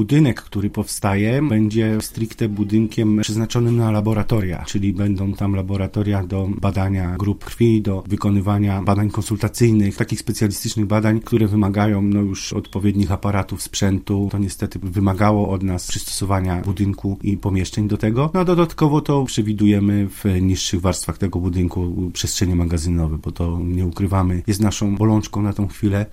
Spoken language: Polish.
budynek, który powstaje, będzie stricte budynkiem przeznaczonym na laboratoria, czyli będą tam laboratoria do badania grup krwi, do wykonywania badań konsultacyjnych, takich specjalistycznych badań, które wymagają no, już odpowiednich aparatów, sprzętu. To niestety wymagało od nas przystosowania budynku i pomieszczeń do tego. No a dodatkowo to przewidujemy w niższych warstwach tego budynku przestrzenie magazynowe, bo to nie ukrywamy, jest naszą bolączką na tą chwilę.